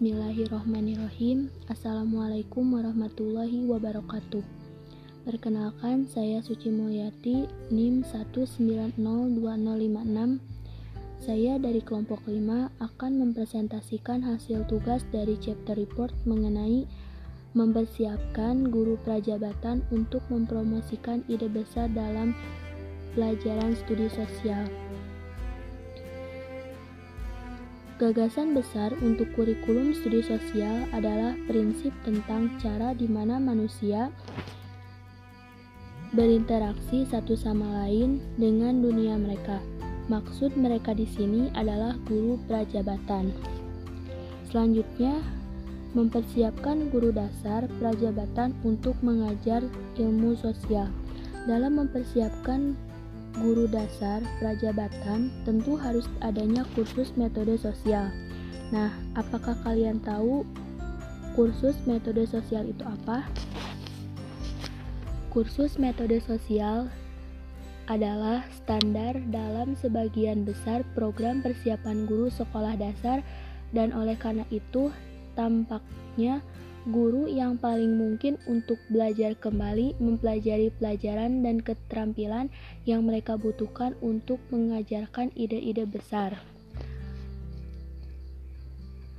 Bismillahirrahmanirrahim. Assalamualaikum warahmatullahi wabarakatuh. Perkenalkan, saya Suci Mulyati, NIM 1902056. Saya dari kelompok 5 akan mempresentasikan hasil tugas dari chapter report mengenai mempersiapkan guru prajabatan untuk mempromosikan ide besar dalam pelajaran studi sosial. Gagasan besar untuk kurikulum studi sosial adalah prinsip tentang cara di mana manusia berinteraksi satu sama lain dengan dunia mereka. Maksud mereka di sini adalah guru prajabatan. Selanjutnya, mempersiapkan guru dasar prajabatan untuk mengajar ilmu sosial. Dalam mempersiapkan guru dasar prajabatan tentu harus adanya kursus metode sosial. Nah, apakah kalian tahu kursus metode sosial itu apa? Kursus metode sosial adalah standar dalam sebagian besar program persiapan guru sekolah dasar dan oleh karena itu tampaknya guru yang paling mungkin untuk belajar kembali mempelajari pelajaran dan keterampilan yang mereka butuhkan untuk mengajarkan ide-ide besar.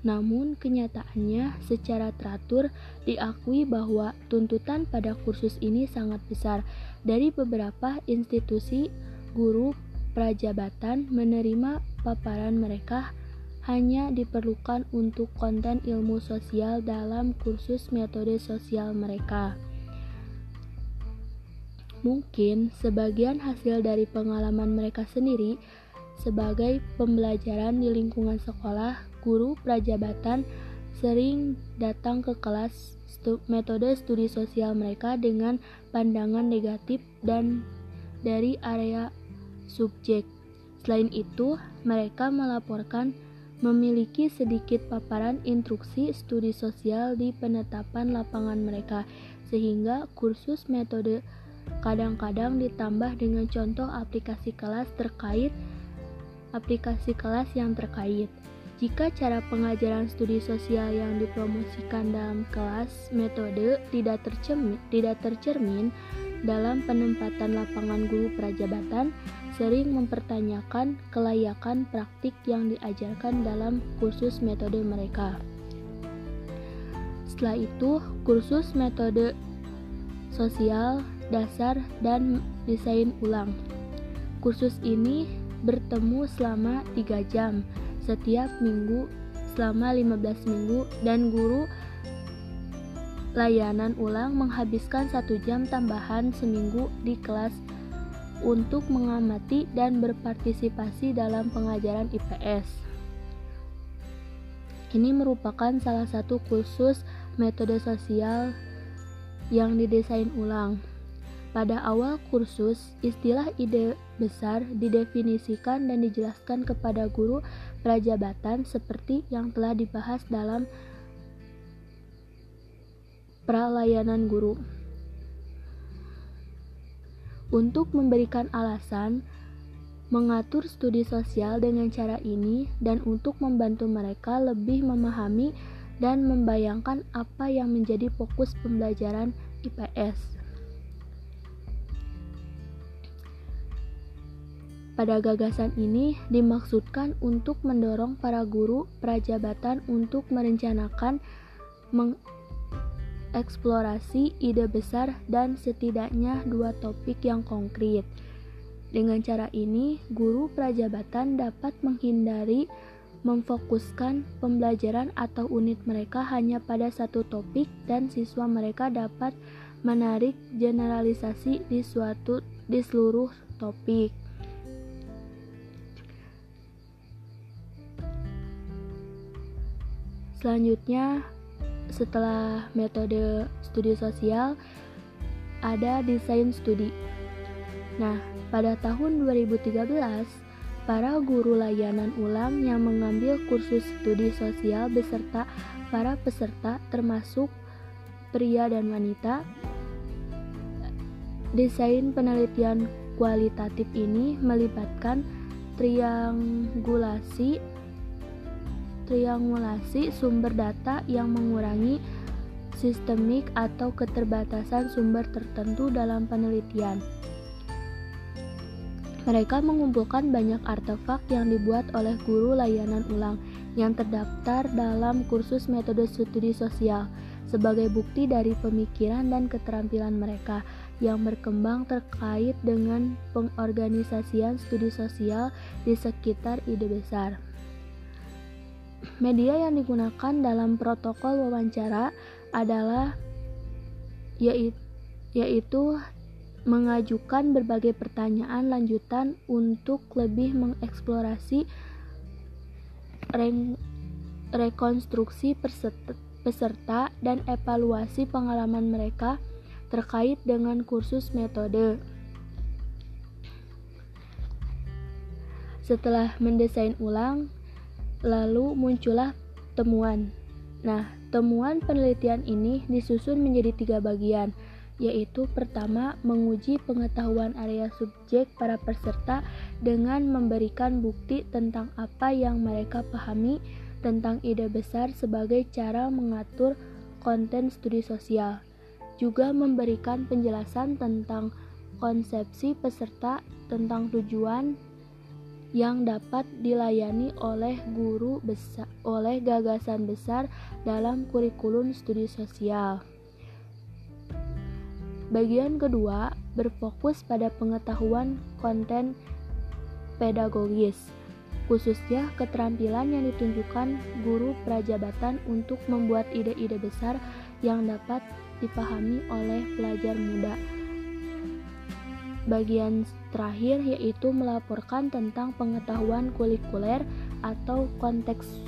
Namun, kenyataannya secara teratur diakui bahwa tuntutan pada kursus ini sangat besar. Dari beberapa institusi, guru prajabatan menerima paparan mereka hanya diperlukan untuk konten ilmu sosial dalam kursus metode sosial mereka. Mungkin sebagian hasil dari pengalaman mereka sendiri sebagai pembelajaran di lingkungan sekolah, guru prajabatan sering datang ke kelas stu metode studi sosial mereka dengan pandangan negatif dan dari area subjek. Selain itu, mereka melaporkan memiliki sedikit paparan instruksi studi sosial di penetapan lapangan mereka, sehingga kursus metode kadang-kadang ditambah dengan contoh aplikasi kelas terkait aplikasi kelas yang terkait. Jika cara pengajaran studi sosial yang dipromosikan dalam kelas metode tidak tercermin, tidak tercermin dalam penempatan lapangan guru prajabatan, sering mempertanyakan kelayakan praktik yang diajarkan dalam kursus metode mereka. Setelah itu, kursus metode sosial, dasar, dan desain ulang. Kursus ini bertemu selama 3 jam setiap minggu selama 15 minggu dan guru layanan ulang menghabiskan satu jam tambahan seminggu di kelas untuk mengamati dan berpartisipasi dalam pengajaran IPS. Ini merupakan salah satu kursus metode sosial yang didesain ulang. Pada awal kursus, istilah ide besar didefinisikan dan dijelaskan kepada guru prajabatan seperti yang telah dibahas dalam pralayanan guru. Untuk memberikan alasan mengatur studi sosial dengan cara ini dan untuk membantu mereka lebih memahami dan membayangkan apa yang menjadi fokus pembelajaran IPS. Pada gagasan ini dimaksudkan untuk mendorong para guru prajabatan untuk merencanakan eksplorasi ide besar dan setidaknya dua topik yang konkret. Dengan cara ini, guru prajabatan dapat menghindari memfokuskan pembelajaran atau unit mereka hanya pada satu topik dan siswa mereka dapat menarik generalisasi di suatu di seluruh topik. Selanjutnya, setelah metode studi sosial ada desain studi. Nah, pada tahun 2013, para guru layanan ulang yang mengambil kursus studi sosial beserta para peserta termasuk pria dan wanita desain penelitian kualitatif ini melibatkan triangulasi triangulasi sumber data yang mengurangi sistemik atau keterbatasan sumber tertentu dalam penelitian. Mereka mengumpulkan banyak artefak yang dibuat oleh guru layanan ulang yang terdaftar dalam kursus metode studi sosial sebagai bukti dari pemikiran dan keterampilan mereka yang berkembang terkait dengan pengorganisasian studi sosial di sekitar ide besar. Media yang digunakan dalam protokol wawancara adalah yaitu, mengajukan berbagai pertanyaan lanjutan untuk lebih mengeksplorasi rekonstruksi peserta dan evaluasi pengalaman mereka terkait dengan kursus metode. Setelah mendesain ulang, lalu muncullah temuan. Nah, temuan penelitian ini disusun menjadi tiga bagian, yaitu pertama, menguji pengetahuan area subjek para peserta dengan memberikan bukti tentang apa yang mereka pahami tentang ide besar sebagai cara mengatur konten studi sosial juga memberikan penjelasan tentang konsepsi peserta tentang tujuan yang dapat dilayani oleh guru besar oleh gagasan besar dalam kurikulum studi sosial. Bagian kedua berfokus pada pengetahuan konten pedagogis, khususnya keterampilan yang ditunjukkan guru prajabatan untuk membuat ide-ide besar yang dapat dipahami oleh pelajar muda. Bagian terakhir yaitu melaporkan tentang pengetahuan kulikuler atau kontekstual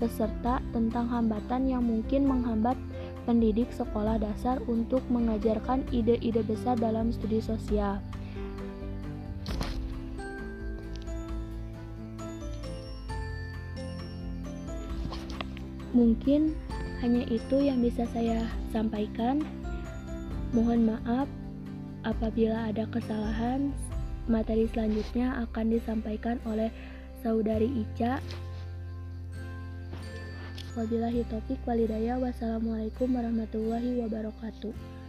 peserta tentang hambatan yang mungkin menghambat pendidik sekolah dasar untuk mengajarkan ide-ide besar dalam studi sosial. Mungkin hanya itu yang bisa saya sampaikan. Mohon maaf apabila ada kesalahan. Materi selanjutnya akan disampaikan oleh saudari Ica. Wabillahi taufik walidaya. Wassalamualaikum warahmatullahi wabarakatuh.